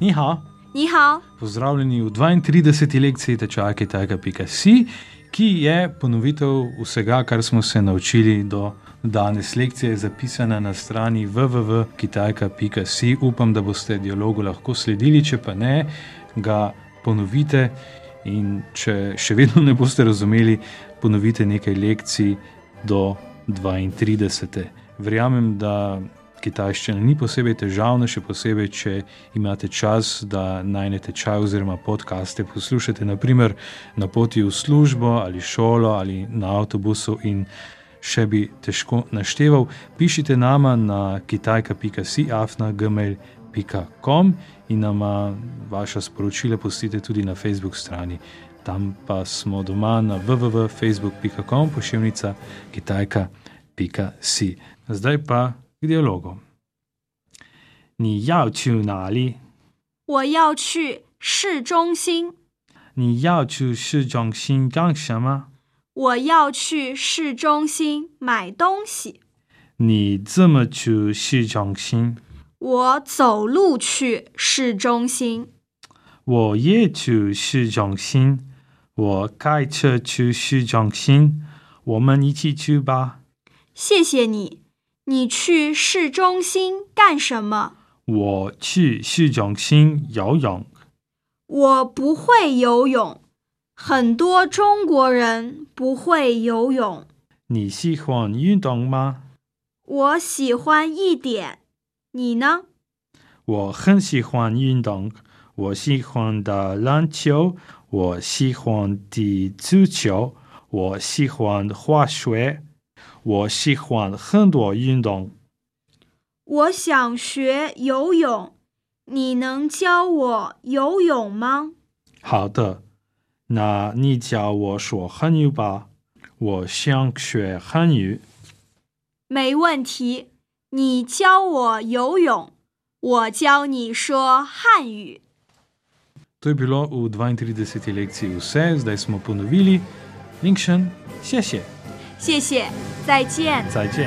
Ni hao. Ni hao. Pozdravljeni v 32. lekciji tečaja kitajka.si, ki je ponovitev vsega, kar smo se naučili do danes. Lekcija je zapisana na strani www.kitajka.si. Upam, da boste dialogu lahko sledili, če pa ne, ga ponovite. In če še vedno ne boste razumeli, ponovite nekaj lekcij do 32. Verjamem, da kitajščina ni posebej težavna, še posebej, če imate čas, da najnete čaj oziroma podkaste poslušate, naprimer na poti v službo ali šolo ali na avtobusu in še bi težko našteval. Pišite nama na kitajka.si, afna.gmail.com in nama vaša sporočila pustite tudi na Facebook strani. Tam pa smo doma na www.facebook.com, pošiljnica kitajka.si. Zdaj pa k dialogu. 你要去哪里？我要去市中心，你要去市中心干什么？我要去市中心买东西。你怎么去市中心？我走路去市中心。我也去市中心。我开车去市中心。我们一起去吧。谢谢你。你去市中心干什么？我去市中心游泳。我不会游泳，很多中国人不会游泳。你喜欢运动吗？我喜欢一点。你呢？我很喜欢运动。我喜欢打篮球，我喜欢踢足球，我喜欢滑雪，我喜欢很多运动。我想学游泳，你能教我游泳吗？好的，那你教我说汉语吧。我想学汉语。没问题，你教我游泳，我教你说汉语。To je bilo v 32. lekciji vse, zdaj smo ponovili. Linkšen, še še. 谢谢，再见。再见。